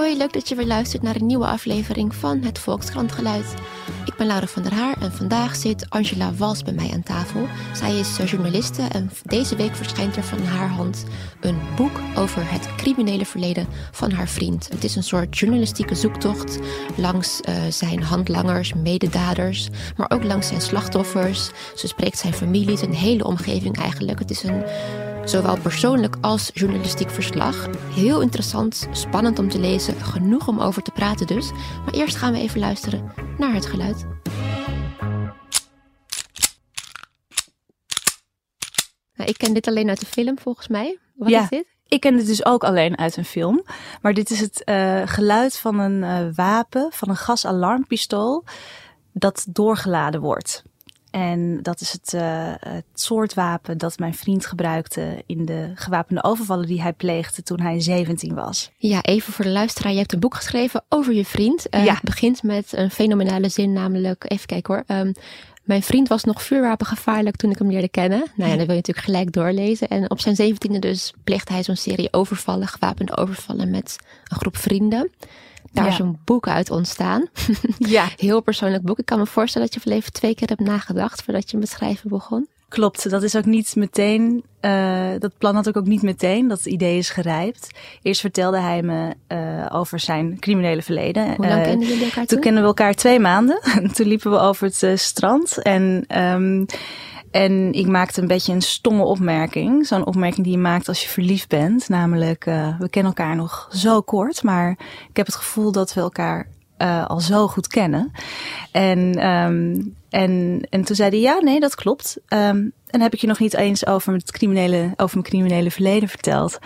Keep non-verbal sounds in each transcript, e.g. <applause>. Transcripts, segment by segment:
Hoi, leuk dat je weer luistert naar een nieuwe aflevering van het Volkskrant Geluid. Ik ben Laura van der Haar en vandaag zit Angela Wals bij mij aan tafel. Zij is eh, journaliste en deze week verschijnt er van haar hand een boek over het criminele verleden van haar vriend. Het is een soort journalistieke zoektocht langs uh, zijn handlangers, mededaders, maar ook langs zijn slachtoffers. Ze spreekt zijn familie, zijn hele omgeving eigenlijk. Het is een Zowel persoonlijk als journalistiek verslag. Heel interessant, spannend om te lezen, genoeg om over te praten dus. Maar eerst gaan we even luisteren naar het geluid. Nou, ik ken dit alleen uit de film volgens mij. Wat ja. is dit? Ik ken dit dus ook alleen uit een film. Maar dit is het uh, geluid van een uh, wapen, van een gasalarmpistool, dat doorgeladen wordt. En dat is het, uh, het, soort wapen dat mijn vriend gebruikte in de gewapende overvallen die hij pleegde toen hij 17 was. Ja, even voor de luisteraar. Je hebt een boek geschreven over je vriend. Uh, ja. Het begint met een fenomenale zin, namelijk, even kijken hoor. Um, mijn vriend was nog vuurwapengevaarlijk toen ik hem leerde kennen. Nou ja, dan wil je natuurlijk gelijk doorlezen. En op zijn zeventiende dus pleegde hij zo'n serie overvallen, gewapende overvallen met een groep vrienden. Daar ja. is een boek uit ontstaan. <laughs> Ja. Heel persoonlijk boek. Ik kan me voorstellen dat je wel even twee keer hebt nagedacht voordat je met schrijven begon. Klopt, dat is ook niet meteen, uh, dat plan had ik ook niet meteen, dat idee is gerijpt. Eerst vertelde hij me uh, over zijn criminele verleden. Hoe lang uh, kenden jullie elkaar toen? Toen kennen we elkaar twee maanden. <laughs> toen liepen we over het strand en... Um, en ik maakte een beetje een stomme opmerking. Zo'n opmerking die je maakt als je verliefd bent. Namelijk, uh, we kennen elkaar nog zo kort, maar ik heb het gevoel dat we elkaar uh, al zo goed kennen. En, um, en, en toen zei hij, ja, nee, dat klopt. Um, en heb ik je nog niet eens over, het criminele, over mijn criminele verleden verteld.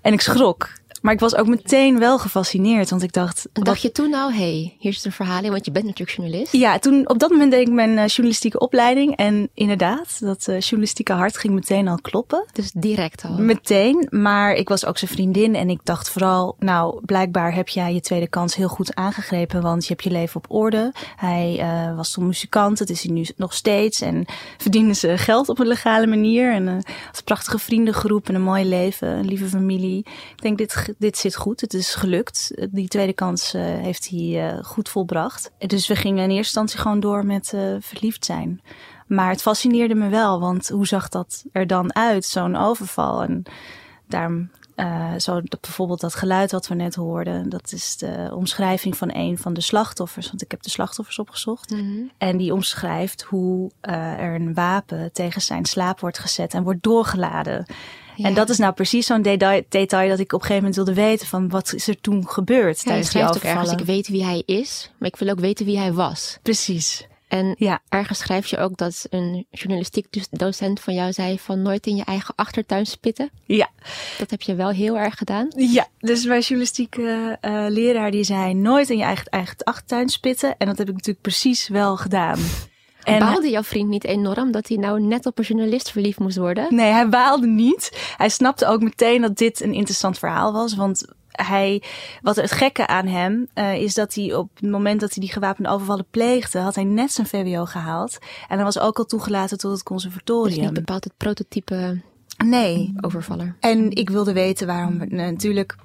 En ik schrok. Maar ik was ook meteen wel gefascineerd, want ik dacht... Dacht je toen nou, hey, hier is een verhaal in, want je bent natuurlijk journalist. Ja, toen op dat moment deed ik mijn uh, journalistieke opleiding. En inderdaad, dat uh, journalistieke hart ging meteen al kloppen. Dus direct al? Meteen, maar ik was ook zijn vriendin en ik dacht vooral... Nou, blijkbaar heb jij je tweede kans heel goed aangegrepen, want je hebt je leven op orde. Hij uh, was toen muzikant, dat is hij nu nog steeds. En verdienen ze geld op een legale manier. En een prachtige vriendengroep en een mooi leven, een lieve familie. Ik denk, dit dit zit goed. Het is gelukt. Die tweede kans uh, heeft hij uh, goed volbracht. Dus we gingen in eerste instantie gewoon door met uh, verliefd zijn. Maar het fascineerde me wel, want hoe zag dat er dan uit, zo'n overval? En daarom, zo dat, bijvoorbeeld dat geluid wat we net hoorden, dat is de omschrijving van een van de slachtoffers. Want ik heb de slachtoffers opgezocht. Mhm. Mm -hmm. En die omschrijft hoe er een wapen tegen zijn slaap wordt gezet en wordt doorgeladen. Ja. En dat is nou precies zo'n detail, detail dat ik op een gegeven moment wilde weten van wat is er toen gebeurd ja, tijdens die die ook ergens, ik weet wie hij is, maar ik wil ook weten wie hij was. Precies. En ja. ergens schrijf je ook dat een journalistiek docent van jou zei van nooit in je eigen achtertuin spitten. Ja. Dat heb je wel heel erg gedaan. Ja, dus mijn journalistieke uh, leraar die zei nooit in je eigen, eigen achtertuin spitten. En dat heb ik natuurlijk precies wel gedaan. En baalde jouw vriend niet enorm dat hij nou net op een journalist verliefd moest worden? Nee, hij baalde niet. Hij snapte ook meteen dat dit een interessant verhaal was. Want hij, wat het gekke aan hem uh, is dat hij op het moment dat hij die gewapende overvallen pleegde, had hij net zijn VWO gehaald. En hij was ook al toegelaten tot het conservatorium. Dus niet bepaald het prototype nee. overvaller. En ik wilde weten waarom, natuurlijk,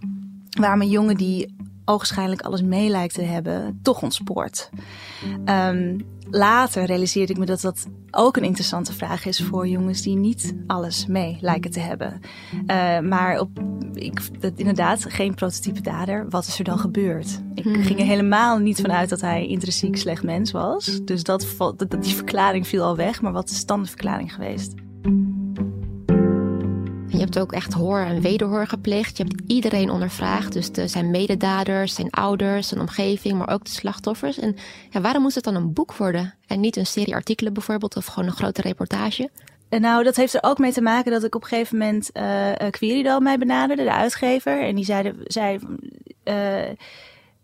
waarom een jongen die ogenschijnlijk alles mee lijkt te hebben, toch ontspoort. Um, later realiseerde ik me dat dat ook een interessante vraag is voor jongens die niet alles mee lijken te hebben. Uh, maar op, ik, dat, inderdaad, geen prototype dader. Wat is er dan gebeurd? Ik Hmm. ging er helemaal niet vanuit dat hij intrinsiek slecht mens was. Dus dat, dat, die verklaring viel al weg. Maar wat is dan de verklaring geweest? Je hebt ook echt hoor en wederhoor gepleegd. Je hebt iedereen ondervraagd. Dus de, zijn mededaders, zijn ouders, zijn omgeving, maar ook de slachtoffers. En ja, waarom moest het dan een boek worden? En niet een serie artikelen bijvoorbeeld of gewoon een grote reportage? Nou, dat heeft er ook mee te maken dat ik op een gegeven moment uh, Querido mij benaderde, de uitgever. En die zei, zei uh,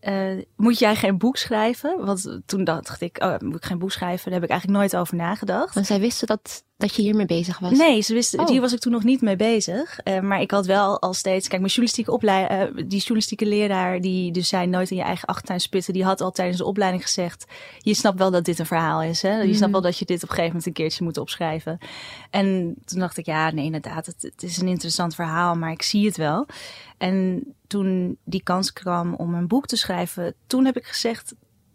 uh, moet jij geen boek schrijven? Want toen dacht ik, oh, moet ik geen boek schrijven? Daar heb ik eigenlijk nooit over nagedacht. Want zij wisten dat, dat je hiermee bezig was? Nee, ze wisten, oh. hier was ik toen nog niet mee bezig. Uh, maar ik had wel al steeds, kijk, mijn journalistieke opleiding, uh, die journalistieke leraar, die dus zei nooit in je eigen achtertuin spitten, die had al tijdens de opleiding gezegd, je snapt wel dat dit een verhaal is, hè? Je mm. snapt wel dat je dit op een gegeven moment een keertje moet opschrijven. En toen dacht ik, ja, nee, inderdaad, het, het is een interessant verhaal, maar ik zie het wel. En toen die kans kwam om een boek te schrijven, toen heb ik gezegd,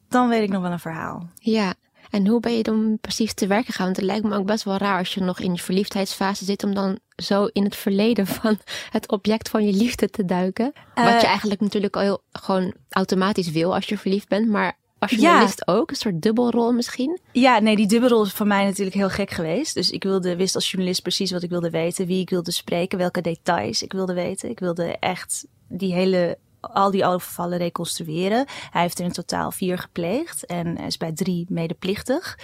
dan weet ik nog wel een verhaal. Ja, en hoe ben je dan precies te werk gegaan? Want het lijkt me ook best wel raar als je nog in je verliefdheidsfase zit om dan zo in het verleden <laughs> van het object van je liefde te duiken. Wat je Eh, eigenlijk natuurlijk al heel, gewoon automatisch wil als je verliefd bent, maar als journalist ook, een soort dubbelrol misschien. Ja, nee, die dubbelrol is voor mij natuurlijk heel gek geweest. Dus ik wilde, wist als journalist precies wat ik wilde weten, wie ik wilde spreken, welke details ik wilde weten. Ik wilde echt die hele, al die overvallen reconstrueren. Hij heeft er in totaal vier gepleegd en is bij drie medeplichtig.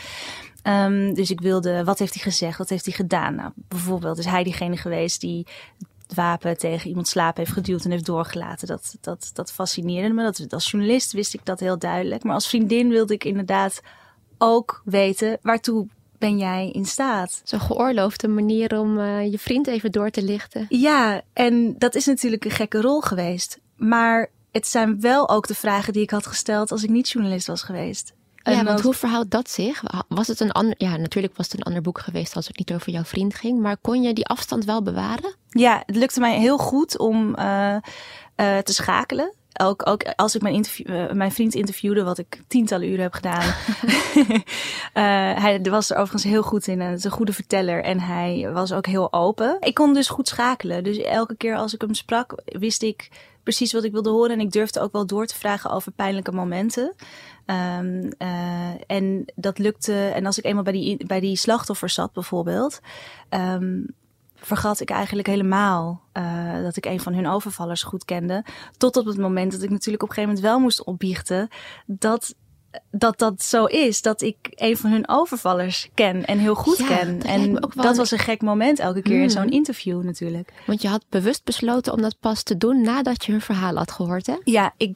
Ehm, dus ik wilde, wat heeft hij gezegd, wat heeft hij gedaan? Nou, bijvoorbeeld is hij diegene geweest die het wapen tegen iemand slaap heeft geduwd en heeft doorgelaten. Dat, dat, dat fascineerde me. Dat, als journalist wist ik dat heel duidelijk. Maar als vriendin wilde ik inderdaad ook weten waartoe ben jij in staat. Zo'n geoorloofde manier om eh, je vriend even door te lichten. Ja, en dat is natuurlijk een gekke rol geweest. Maar het zijn wel ook de vragen die ik had gesteld als ik niet journalist was geweest. Ja, En want als- hoe verhoudt dat zich? Was het een ander, ja, natuurlijk was het een ander boek geweest als het niet over jouw vriend ging, maar kon je die afstand wel bewaren? Ja, het lukte mij heel goed om eh, eh, te schakelen. Ook, ook als ik mijn, interview, eh, mijn vriend interviewde, wat ik tientallen uren heb gedaan. <laughs> <laughs> Eh, hij was er overigens heel goed in. en Het is een goede verteller en hij was ook heel open. Ik kon dus goed schakelen. Dus elke keer als ik hem sprak, wist ik precies wat ik wilde horen. En ik durfde ook wel door te vragen over pijnlijke momenten. Ehm, eh, en dat lukte. En als ik eenmaal bij die, bij die slachtoffers zat, bijvoorbeeld. ehm, vergat ik eigenlijk helemaal eh, dat ik een van hun overvallers goed kende. Tot op het moment dat ik natuurlijk op een gegeven moment wel moest opbiechten dat dat dat zo is. Dat ik een van hun overvallers ken en heel goed Ja, ken. dat En dat een- was een gek moment elke keer in Mm. zo'n interview natuurlijk. Want je had bewust besloten om dat pas te doen nadat je hun verhaal had gehoord, hè? Ja, ik,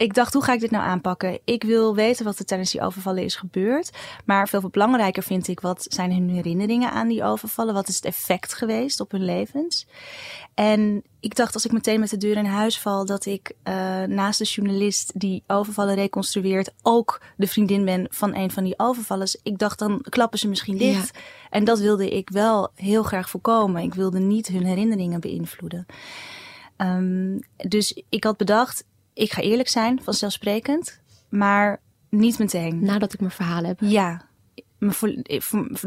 ik dacht, hoe ga ik dit nou aanpakken? Ik wil weten wat er tijdens die overvallen is gebeurd. Maar veel belangrijker vind ik, wat zijn hun herinneringen aan die overvallen? Wat is het effect geweest op hun levens? En ik dacht, als ik meteen met de deur in huis val, dat ik eh, naast de journalist die overvallen reconstrueert, ook de vriendin ben van een van die overvallers. Ik dacht, dan klappen ze misschien dicht. En dat wilde ik wel heel graag voorkomen. Ik wilde niet hun herinneringen beïnvloeden. Ehm, dus ik had bedacht, ik ga eerlijk zijn, vanzelfsprekend, maar niet meteen. Nadat ik mijn verhaal heb. Ja,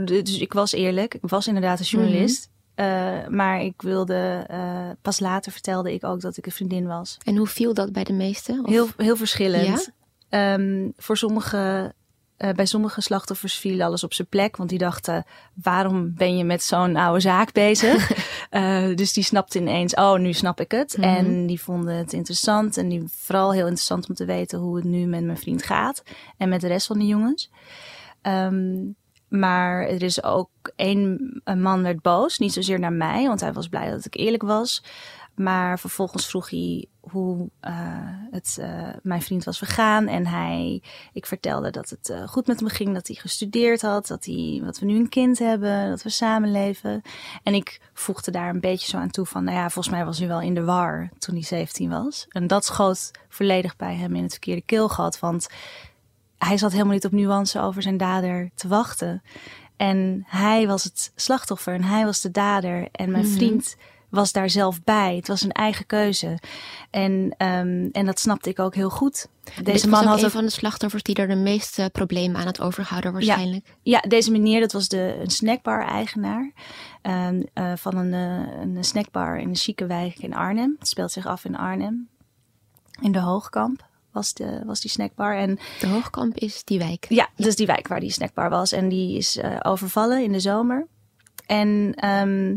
dus ik was eerlijk. Ik was inderdaad een journalist. Eh, maar ik wilde, eh, pas later vertelde ik ook dat ik een vriendin was. En hoe viel dat bij de meesten? Heel, heel verschillend. Ehm, voor sommige, eh, bij sommige slachtoffers viel alles op zijn plek. Want die dachten, waarom ben je met zo'n oude zaak bezig? <laughs> Eh, dus die snapten ineens, oh, nu snap ik het. Mhm. En die vonden het interessant. En die vooral heel interessant om te weten hoe het nu met mijn vriend gaat. En met de rest van de jongens. Ehm, maar er is ook één een man werd boos. Niet zozeer naar mij, want hij was blij dat ik eerlijk was. Maar vervolgens vroeg hij hoe eh, het eh, mijn vriend was vergaan. En hij, ik vertelde dat het eh, goed met hem ging, dat hij gestudeerd had, dat, hij, dat we nu een kind hebben, dat we samenleven. En ik voegde daar een beetje zo aan toe van, nou ja, volgens mij was hij wel in de war toen hij 17 was. En dat schoot volledig bij hem in het verkeerde keelgat, want hij zat helemaal niet op nuance over zijn dader te wachten. En hij was het slachtoffer en hij was de dader. En mijn Mhm. vriend was daar zelf bij. Het was een eigen keuze. En, ehm, en dat snapte ik ook heel goed. Deze was man had een ook, van de slachtoffers die er de meeste problemen aan het overhouden waarschijnlijk. ja, deze meneer, dat was de, een snackbar-eigenaar ehm, eh, van een, eh, een snackbar in een chique wijk in Arnhem. Het speelt zich af in Arnhem. In de Hoogkamp was, de, was die snackbar. En De Hoogkamp is die wijk. Ja, dus die wijk waar die snackbar was. En die is eh, overvallen in de zomer. En, ehm,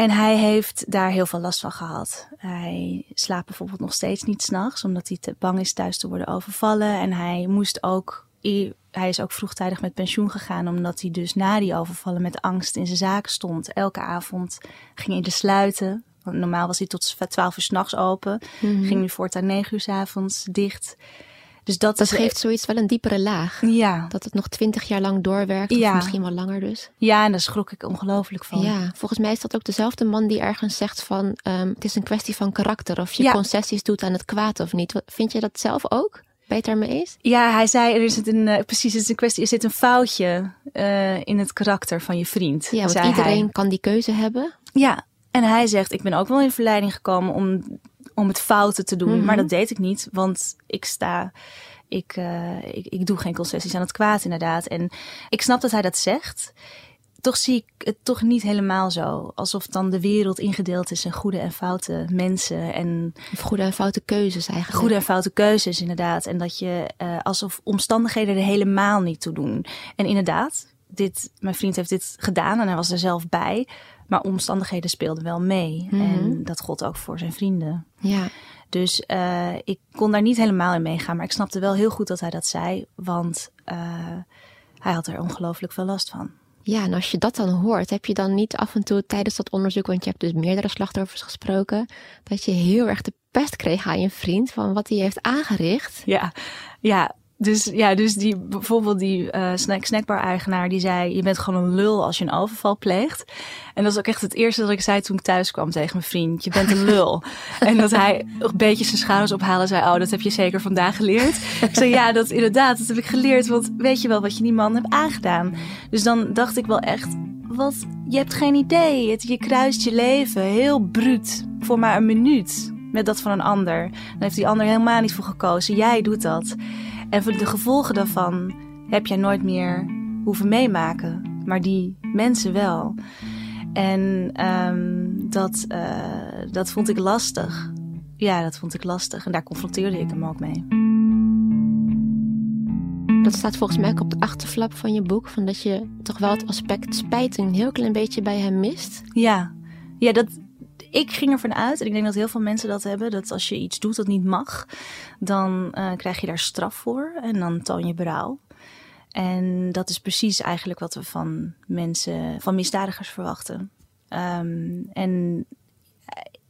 en hij heeft daar heel veel last van gehad. Hij slaapt bijvoorbeeld nog steeds niet s'nachts, omdat hij te bang is thuis te worden overvallen. En hij moest ook, hij is ook vroegtijdig met pensioen gegaan, omdat hij dus na die overvallen met angst in zijn zaken stond. Elke avond ging hij de sluiten. Want normaal was hij tot 12 uur s'nachts open. Mhm. Ging nu voortaan 9 uur 's avonds dicht. Dus dat, geeft zoiets wel een diepere laag. Ja, Dat het nog twintig jaar lang doorwerkt, Ja. of misschien wel langer dus. Ja, en daar schrok ik ongelooflijk van. Ja, volgens mij is dat ook dezelfde man die ergens zegt van... ehm, het is een kwestie van karakter, of je Ja. concessies doet aan het kwaad of niet. Vind je dat zelf ook? Het daarmee eens? Ja, hij zei, er is het een, eh, precies, het is een kwestie, er zit een foutje eh, in het karakter van je vriend. Ja, want iedereen hij. kan die keuze hebben. Ja, En hij zegt, ik ben ook wel in verleiding gekomen om, om het fouten te doen. Mhm. Maar dat deed ik niet, want ik sta... Ik, eh, ik, ik doe geen concessies aan het kwaad, inderdaad. En ik snap dat hij dat zegt. Toch zie ik het toch niet helemaal zo. Alsof dan de wereld ingedeeld is in goede en foute mensen. En Of goede en foute keuzes eigenlijk. goede en foute keuzes, inderdaad. En dat je eh, alsof omstandigheden er helemaal niet toe doen. En inderdaad, dit, mijn vriend heeft dit gedaan en hij was er zelf bij. Maar omstandigheden speelden wel mee. Mhm. En dat gold ook voor zijn vrienden. Ja. Dus eh, ik kon daar niet helemaal in meegaan. Maar ik snapte wel heel goed dat hij dat zei. Want eh, hij had er ongelooflijk veel last van. ja, en als je dat dan hoort, heb je dan niet af en toe tijdens dat onderzoek, want je hebt dus meerdere slachtoffers gesproken, dat je heel erg de pest kreeg aan je vriend van wat hij heeft aangericht. Ja, ja. Dus, ja, dus die, bijvoorbeeld die eh snack, snackbar-eigenaar die zei... je bent gewoon een lul als je een overval pleegt. En dat is ook echt het eerste dat ik zei toen ik thuis kwam tegen mijn vriend. Je bent een lul. <laughs> en dat hij een beetje zijn schouders ophalen en zei... oh, dat heb je zeker vandaag geleerd. ik zei, ja, dat inderdaad, dat heb ik geleerd. Want weet je wel wat je die man hebt aangedaan? Dus dan dacht ik wel echt... wat, je hebt geen idee. Het, je kruist je leven heel bruut voor maar een minuut met dat van een ander. Dan heeft die ander helemaal niet voor gekozen. Jij doet dat. En voor de gevolgen daarvan heb jij nooit meer hoeven meemaken. Maar die mensen wel. En ehm, dat, eh, dat vond ik lastig. Ja, dat vond ik lastig. En daar confronteerde ik hem ook mee. Dat staat volgens mij ook op de achterflap van je boek, van dat je toch wel het aspect spijt een heel klein beetje bij hem mist. Ja, ja dat, ik ging ervan uit, en ik denk dat heel veel mensen dat hebben, dat als je iets doet dat niet mag, dan eh, krijg je daar straf voor en dan toon je berouw. En dat is precies eigenlijk wat we van mensen, van misdadigers verwachten. Ehm, en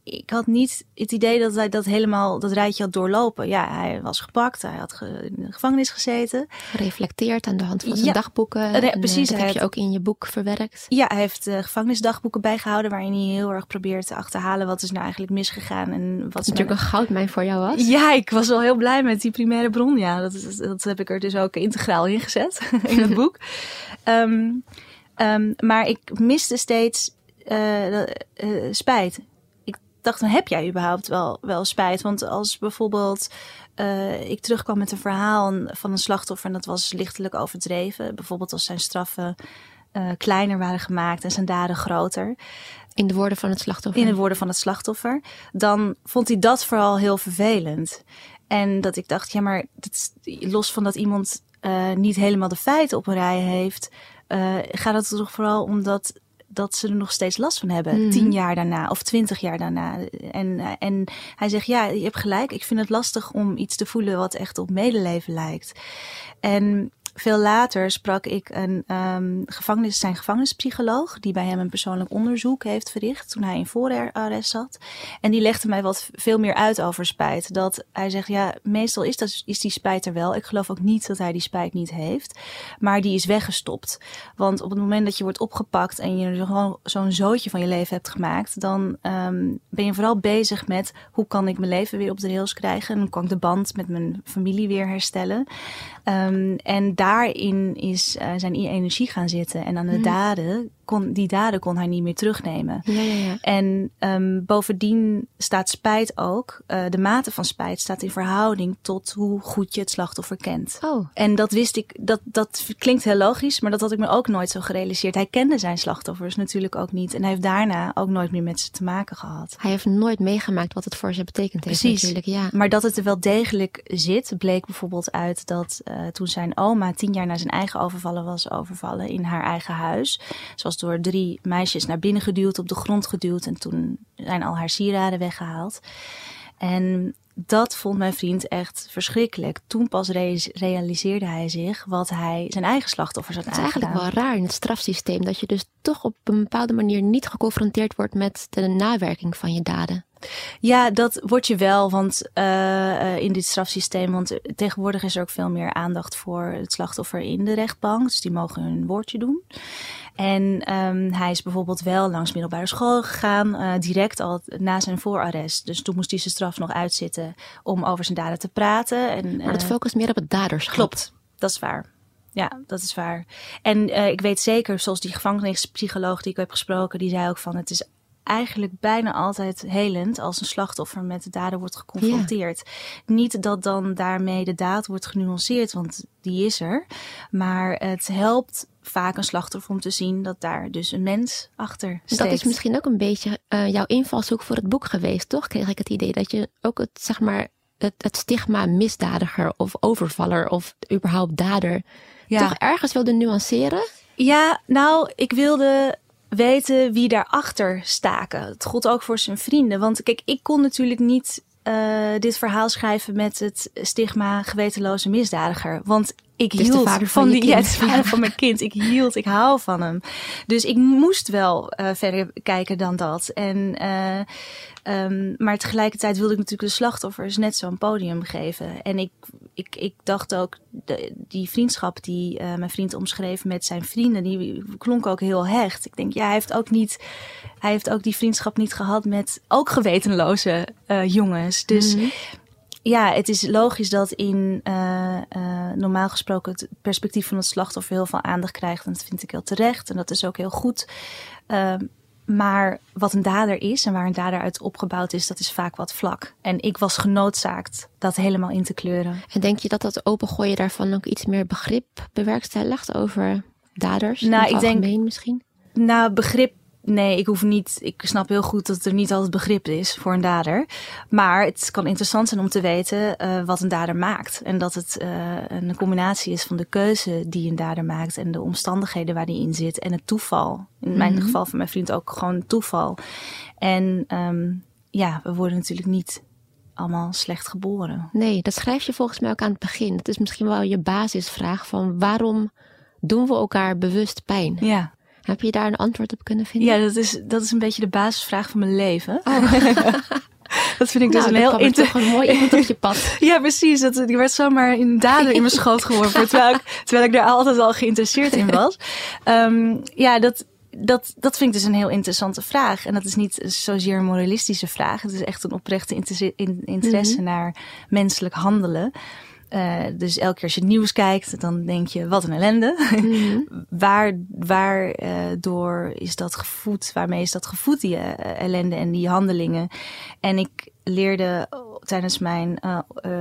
ik had niet het idee dat hij dat helemaal, dat rijtje had doorlopen. Ja, hij was gepakt, hij had ge- in de gevangenis gezeten. Gereflecteerd aan de hand van zijn Ja, dagboeken. En, eh, precies, Dat heb je ook in je boek verwerkt. Ja, hij heeft eh, gevangenisdagboeken bijgehouden waarin hij heel erg probeert te achterhalen wat is nou eigenlijk misgegaan en wat is nou natuurlijk een goudmijn voor jou was. Ja, ik was wel heel blij met die primaire bron. Ja, dat, is- dat heb ik er dus ook integraal in gezet <laughs> in het boek. Ehm, ehm, maar ik miste steeds eh, spijt. Dacht, dan heb jij überhaupt wel, wel spijt? Want als bijvoorbeeld eh, ik terugkwam met een verhaal van een slachtoffer en dat was lichtelijk overdreven. Bijvoorbeeld als zijn straffen eh, kleiner waren gemaakt en zijn daden groter In de woorden van het slachtoffer. in de woorden van het slachtoffer, dan vond hij dat vooral heel vervelend. En dat ik dacht, ja, maar dat los van dat iemand eh, niet helemaal de feiten op een rij heeft, gaat het er toch vooral om dat, dat ze er nog steeds last van hebben. Mhm. Tien jaar daarna of twintig jaar daarna. En, en hij zegt, ja, je hebt gelijk. Ik vind het lastig om iets te voelen wat echt op medeleven lijkt. En veel later sprak ik een ehm, gevangenis, zijn gevangenispsycholoog, die bij hem een persoonlijk onderzoek heeft verricht toen hij in voorarrest zat. En die legde mij wat veel meer uit over spijt. Dat hij zegt, ja, meestal is, dat, is die spijt er wel. Ik geloof ook niet dat hij die spijt niet heeft, maar die is weggestopt. Want op het moment dat je wordt opgepakt en je gewoon zo'n zootje van je leven hebt gemaakt, dan ehm, ben je vooral bezig met hoe kan ik mijn leven weer op de rails krijgen en hoe kan ik de band met mijn familie weer herstellen. Ehm, en daarin is uh, zijn energie gaan zitten. En aan de Mhm. daden, kon, die daden kon hij niet meer terugnemen. Ja, ja, ja. En um, bovendien staat spijt ook, uh, de mate van spijt staat in verhouding tot hoe goed je het slachtoffer kent. Oh, En dat wist ik, dat, dat klinkt heel logisch, maar dat had ik me ook nooit zo gerealiseerd. Hij kende zijn slachtoffers natuurlijk ook niet. En hij heeft daarna ook nooit meer met ze te maken gehad. hij heeft nooit meegemaakt wat het voor ze betekend heeft Precies. natuurlijk. Ja. Maar dat het er wel degelijk zit, bleek bijvoorbeeld uit dat uh, toen zijn oma tien jaar na zijn eigen overvallen was overvallen in haar eigen huis. Ze was door drie meisjes naar binnen geduwd, op de grond geduwd en toen zijn al haar sieraden weggehaald. En dat vond mijn vriend echt verschrikkelijk. Toen pas re realiseerde hij zich wat hij zijn eigen slachtoffers had Het is aangedaan. eigenlijk wel raar in het strafsysteem dat je dus toch op een bepaalde manier niet geconfronteerd wordt met de nawerking van je daden. Ja, dat word je wel, want uh, in dit strafsysteem, want tegenwoordig is er ook veel meer aandacht voor het slachtoffer in de rechtbank, dus die mogen hun woordje doen. En um, hij is bijvoorbeeld wel langs middelbare school gegaan, uh, direct al na zijn voorarrest. Dus toen moest hij zijn straf nog uitzitten om over zijn daden te praten. En, maar het focust meer op het daderschap. Klopt, dat is waar. Ja, dat is waar. En uh, ik weet zeker, zoals die gevangenispsycholoog die ik heb gesproken, die zei ook van het is eigenlijk bijna altijd helend als een slachtoffer met de dader wordt geconfronteerd. Niet dat dan daarmee de daad wordt genuanceerd, want die is er. Maar het helpt vaak een slachtoffer om te zien dat daar dus een mens achter steekt. Dat is misschien ook een beetje uh, jouw invalshoek voor het boek geweest, toch? Kreeg ik het idee dat je ook het, zeg maar, het, het stigma misdadiger of overvaller of überhaupt dader toch ergens wilde nuanceren? Ja, nou, ik wilde weten wie daarachter staken. Het gold ook voor zijn vrienden. Want kijk, ik kon natuurlijk niet uh, dit verhaal schrijven met het stigma gewetenloze misdadiger. Want ik hield van, van die ja, vader van mijn kind. Ik hield, ik hou van hem. Dus ik moest wel uh, verder kijken dan dat. En, uh, um, maar tegelijkertijd wilde ik natuurlijk de slachtoffers net zo'n podium geven. En ik, ik, ik dacht ook, de, die vriendschap die uh, mijn vriend omschreef met zijn vrienden, die klonk ook heel hecht. Ik denk, ja, hij heeft ook niet, hij heeft ook die vriendschap niet gehad met ook gewetenloze jongens. Dus. Mm -hmm ja, het is logisch dat in uh, uh, normaal gesproken het perspectief van het slachtoffer heel veel aandacht krijgt. En dat vind ik heel terecht en dat is ook heel goed. Uh, maar wat een dader is en waar een dader uit opgebouwd is, dat is vaak wat vlak. En ik was genoodzaakt dat helemaal in te kleuren. En denk je dat dat opengooien daarvan ook iets meer begrip bewerkstelligt over daders? Nou, ik denk misschien. Nou, begrip Nee, ik hoef niet. Ik snap heel goed dat er niet altijd begrip is voor een dader. Maar het kan interessant zijn om te weten uh, wat een dader maakt. En dat het uh, een combinatie is van de keuze die een dader maakt en de omstandigheden waar die in zit en het toeval. In mijn mhm. geval van mijn vriend ook gewoon toeval. En um, ja, we worden natuurlijk niet allemaal slecht geboren. Nee, dat schrijf je volgens mij ook aan het begin. Dat is misschien wel je basisvraag van waarom doen we elkaar bewust pijn? Ja. Heb je daar een antwoord op kunnen vinden? Ja, dat is, dat is een beetje de basisvraag van mijn leven. Oh. <laughs> dat vind ik dus nou, een heel inter... een mooi iemand op je pad. <laughs> ja, precies. Dat, die werd zomaar in dader in mijn <laughs> schoot geworpen. terwijl, ik, terwijl ik daar altijd al geïnteresseerd in was. Um, ja, dat, dat, dat vind ik dus een heel interessante vraag. En dat is niet zozeer een moralistische vraag. Het is echt een oprechte interesse, mm naar menselijk handelen. Uh, dus elke keer als je het nieuws kijkt, dan denk je, wat een ellende. Mm <laughs> waar, waardoor uh, is dat gevoed? Waarmee is dat gevoed, die uh, ellende en die handelingen? En ik leerde tijdens mijn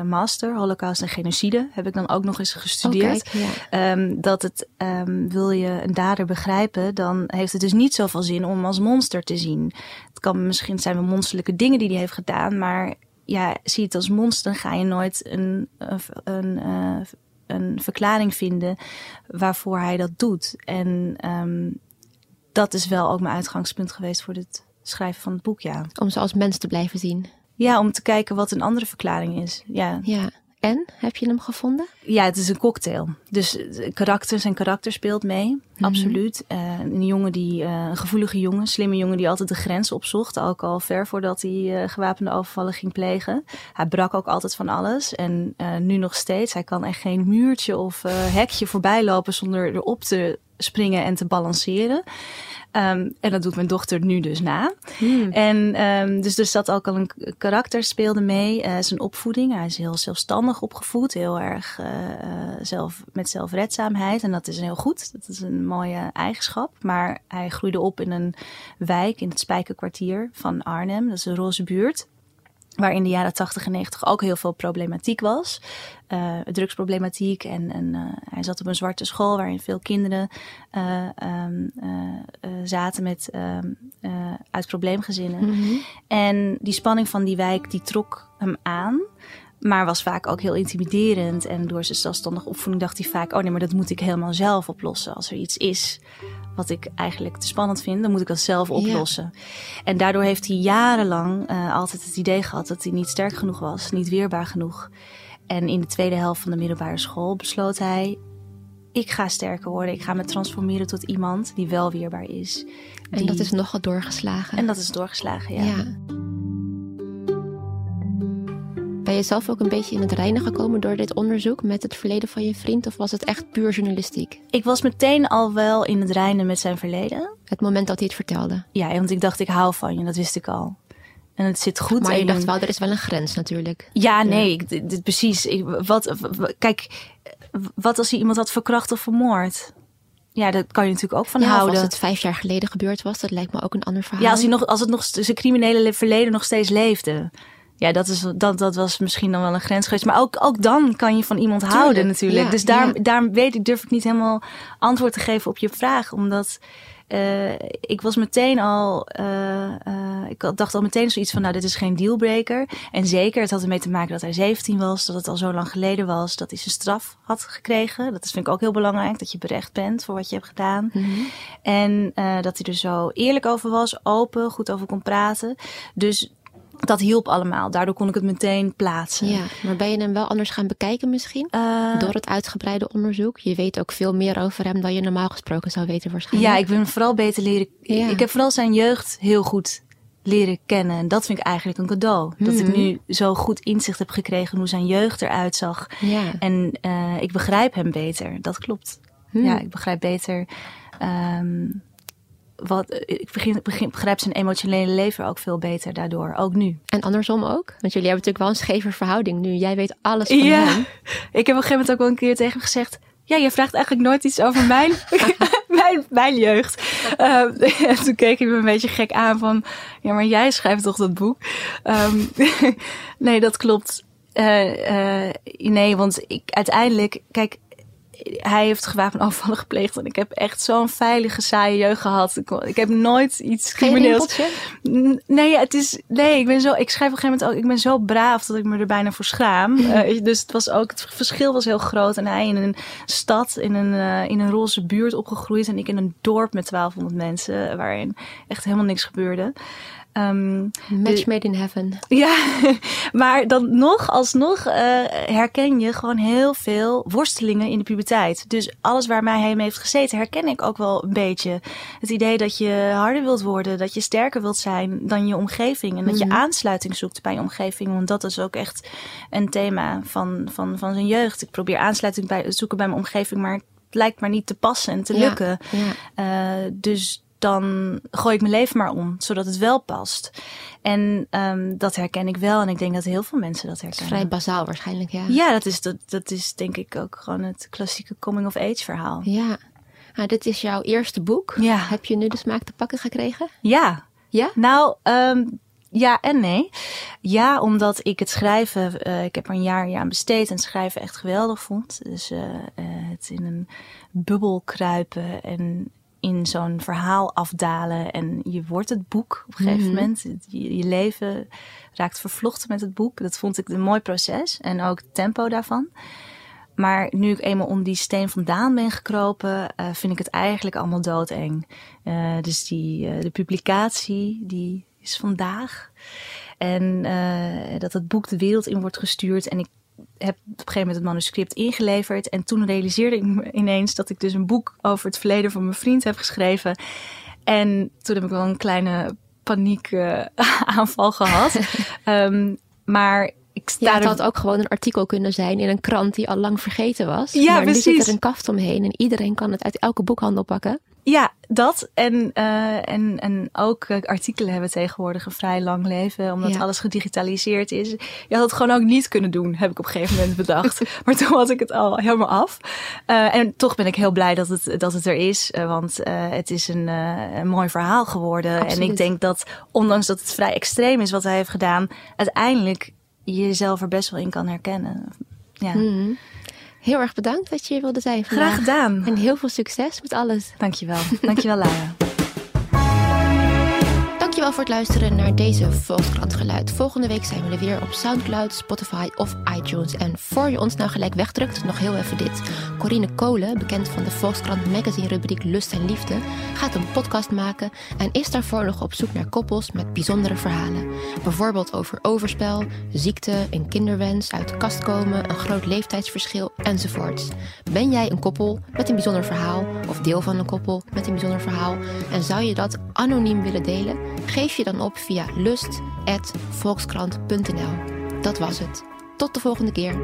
master, Holocaust en Genocide, heb ik dan ook nog eens gestudeerd. Oh, kijk, ja. um, dat het, um, wil je een dader begrijpen, dan heeft het dus niet zoveel zin om als monster te zien. Het kan misschien zijn wel monsterlijke dingen die hij heeft gedaan, maar ja, zie het als monster, dan ga je nooit een, een, een, eh, een verklaring vinden waarvoor hij dat doet. En um, dat is wel ook mijn uitgangspunt geweest voor het schrijven van het boek, ja. Om ze als mens te blijven zien. Ja, om te kijken wat een andere verklaring is. Ja. ja. En? Heb je hem gevonden? Ja, het is een cocktail. Dus karakter, zijn karakter speelt mee. Mhm. Absoluut. Uh, een jongen die, uh, een gevoelige jongen, slimme jongen die altijd de grens opzocht. Ook al ver voordat hij uh, gewapende overvallen ging plegen. Hij brak ook altijd van alles. En nu nog steeds. Hij kan echt geen muurtje of hekje voorbij lopen zonder erop te springen en te balanceren. Um, en dat doet mijn dochter nu dus na. Hmm. En um, dus, dus dat ook al een karakter speelde mee. Uh, zijn opvoeding. Hij is heel zelfstandig opgevoed. Heel erg uh, zelf, met zelfredzaamheid. En dat is heel goed. Dat is een mooie eigenschap. Maar hij groeide op in een wijk in het Spijkerkwartier van Arnhem. Dat is een roze buurt waar in de jaren 80 en 90 ook heel veel problematiek was. Uh, drugsproblematiek. En, en uh, hij zat op een zwarte school waarin veel kinderen uh, um, zaten met um, uit probleemgezinnen. Mm -hmm. En die spanning van die wijk die trok hem aan. Maar was vaak ook heel intimiderend. En door zijn zelfstandige opvoeding dacht hij vaak: oh nee, maar dat moet ik helemaal zelf oplossen. Als er iets is wat ik eigenlijk te spannend vind, dan moet ik dat zelf oplossen. Ja. En daardoor heeft hij jarenlang uh, altijd het idee gehad dat hij niet sterk genoeg was, niet weerbaar genoeg. En in de tweede helft van de middelbare school besloot hij: ik ga sterker worden, ik ga me transformeren tot iemand die wel weerbaar is. En dat is nogal doorgeslagen. En dat is doorgeslagen, ja. ja. Ben je zelf ook een beetje in het reinen gekomen door dit onderzoek met het verleden van je vriend? Of was het echt puur journalistiek? Ik was meteen al wel in het reinen met zijn verleden. Het moment dat hij het vertelde? Ja, want ik dacht, ik hou van je. Dat wist ik al. En het zit goed. Maar je dacht wel, er is wel een grens natuurlijk. Ja, nee, ik, dit, precies. Ik, wat, kijk, wat als hij iemand had verkracht of vermoord? ja, daar kan je natuurlijk ook van Ja, houden. als het vijf jaar geleden gebeurd was, dat lijkt me ook een ander verhaal. Ja, als, hij nog, als het nog zijn criminele verleden nog steeds leefde. Ja, dat, is, dat, dat was misschien dan wel een grens geweest. Maar ook, ook dan kan je van iemand houden natuurlijk. ja, dus daar, ja. daar weet ik, durf ik niet helemaal antwoord te geven op je vraag. Omdat eh, ik was meteen al... eh, eh, ik dacht al meteen zoiets van, nou, dit is geen dealbreaker. En zeker, het had ermee te maken dat hij 17 was. Dat het al zo lang geleden was. Dat hij zijn straf had gekregen. Dat is, vind ik ook heel belangrijk. Dat je berecht bent voor wat je hebt gedaan. Mhm. En eh, dat hij er zo eerlijk over was, open, goed over kon praten. Dus dat hielp allemaal. Daardoor kon ik het meteen plaatsen. Ja, maar ben je hem wel anders gaan bekijken misschien? Eh, Door het uitgebreide onderzoek. Je weet ook veel meer over hem dan je normaal gesproken zou weten waarschijnlijk. ja, ik ben vooral beter leren. Ja. Ik heb vooral zijn jeugd heel goed leren kennen. En dat vind ik eigenlijk een cadeau. Dat ik Mhm. nu zo goed inzicht heb gekregen hoe zijn jeugd eruit zag. Ja. En eh, ik begrijp hem beter. Dat klopt. Hmm. Ja, ik begrijp beter. ehm, wat, ik begin, begin, begrijp zijn emotionele leven ook veel beter daardoor. Ook nu. En andersom ook? Want jullie hebben natuurlijk wel een scheve verhouding nu. Jij weet alles van Ja, hem. <laughs> ik heb op een gegeven moment ook wel een keer tegen hem gezegd... Ja, je vraagt eigenlijk nooit iets over mijn, <laughs> mijn, mijn jeugd. Ehm, <laughs> en toen keek hij me een beetje gek aan van... Ja, maar jij schrijft toch dat boek? Ehm, nee, dat klopt. Eh, eh, nee, want ik uiteindelijk... Kijk, hij heeft gewapend overvallen gepleegd. En ik heb echt zo'n veilige, saaie jeugd gehad. Ik, ik heb nooit iets crimineels... Nee, het is. Nee, ik ben zo. Ik schrijf op een gegeven moment ook. Ik ben zo braaf dat ik me er bijna voor schaam. <laughs> Eh, dus het was ook. Het verschil was heel groot. En hij in een stad, in een, eh, in een roze buurt opgegroeid. En ik in een dorp met 1200 mensen. Waarin echt helemaal niks gebeurde. Ehm, Match made in heaven. <laughs> ja, maar dan nog, alsnog eh, herken je gewoon heel veel worstelingen in de puberteit. Dus alles waar mij hij mee heeft gezeten, herken ik ook wel een beetje. Het idee dat je harder wilt worden, dat je sterker wilt zijn dan je omgeving. En dat je aansluiting zoekt bij je omgeving. Want dat is ook echt een thema van, van, van zijn jeugd. Ik probeer aansluiting bij, zoeken bij mijn omgeving, maar het lijkt maar niet te passen en te Ja, lukken. ja. Eh, dus dan gooi ik mijn leven maar om, zodat het wel past. En ehm, dat herken ik wel. En ik denk dat heel veel mensen dat herkennen. vrij bazaal waarschijnlijk, ja. Ja, dat is, dat, dat is denk ik ook gewoon het klassieke coming-of-age verhaal. Ja. Nou, dit is jouw eerste boek. Ja. Heb je nu de smaak te pakken gekregen? Ja, Ja? nou, ehm, ja en nee. Ja, omdat ik het schrijven, eh, ik heb er een jaar aan besteed en het schrijven echt geweldig vond. Dus eh, eh, het in een bubbel kruipen en in zo'n verhaal afdalen. En je wordt het boek op een gegeven Mhm. moment. Je, je leven raakt vervlochten met het boek. Dat vond ik een mooi proces en ook het tempo daarvan. Maar nu ik eenmaal om die steen vandaan ben gekropen, eh, vind ik het eigenlijk allemaal doodeng. Eh, dus die, eh, de publicatie, die is vandaag. En dat het boek de wereld in wordt gestuurd. En ik heb op een gegeven moment het manuscript ingeleverd. En toen realiseerde ik me ineens dat ik dus een boek over het verleden van mijn vriend heb geschreven. En toen heb ik wel een kleine paniekaanval <laughs> gehad. <laughs> Ehm, maar ik sta Ja, het er had ook gewoon een artikel kunnen zijn in een krant die al lang vergeten was. Ja, maar nu zit precies. er een kaft omheen en iedereen kan het uit elke boekhandel pakken. Ja, dat. En, eh, en, en ook eh, artikelen hebben tegenwoordig een vrij lang leven, omdat Ja. alles gedigitaliseerd is. Je had het gewoon ook niet kunnen doen, heb ik op een gegeven moment bedacht. <laughs> maar toen had ik het al helemaal af. Eh, en toch ben ik heel blij dat het, dat het er is, want het is een, een mooi verhaal geworden. En ik denk dat, ondanks dat het vrij extreem is wat hij heeft gedaan, uiteindelijk je jezelf er best wel in kan herkennen. Ja. Mhm. Heel erg bedankt dat je hier wilde zijn vandaag. Graag gedaan. En heel veel succes met alles. Dankjewel. Dankjewel, Lara. <laughs> Dankjewel voor het luisteren naar deze Volkskrant Geluid. Volgende week zijn we er weer op Soundcloud, Spotify of iTunes. En voor je ons nou gelijk wegdrukt, nog heel even dit. Corine Kolen, bekend van de Volkskrant magazine rubriek Lust en Liefde, gaat een podcast maken en is daarvoor nog op zoek naar koppels met bijzondere verhalen. Bijvoorbeeld over overspel, ziekte, een kinderwens, uit de kast komen, een groot leeftijdsverschil enzovoorts. Ben jij een koppel met een bijzonder verhaal of deel van een koppel met een bijzonder verhaal en zou je dat anoniem willen delen? Geef je dan op via lust.volkskrant.nl. Dat was het. Tot de volgende keer.